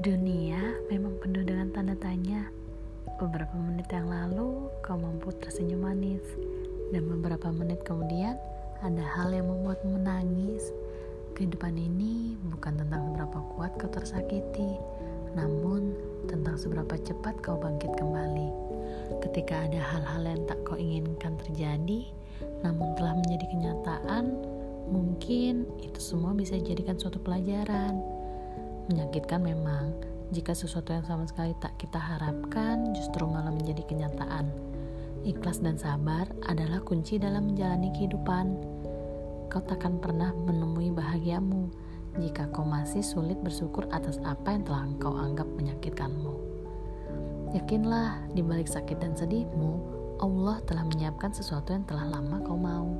Dunia memang penuh dengan tanda tanya. Beberapa menit yang lalu kau mampu tersenyum manis, dan beberapa menit kemudian ada hal yang membuatmu menangis. Kehidupan ini bukan tentang seberapa kuat kau tersakiti, namun tentang seberapa cepat kau bangkit kembali. Ketika ada hal-hal yang tak kau inginkan terjadi, namun telah menjadi kenyataan, mungkin itu semua bisa dijadikan suatu pelajaran Menyakitkan memang jika sesuatu yang sama sekali tak kita harapkan justru malah menjadi kenyataan. Ikhlas dan sabar adalah kunci dalam menjalani kehidupan. Kau takkan pernah menemui bahagiamu jika kau masih sulit bersyukur atas apa yang telah kau anggap menyakitkanmu. Yakinlah, di balik sakit dan sedihmu, Allah telah menyiapkan sesuatu yang telah lama kau mau.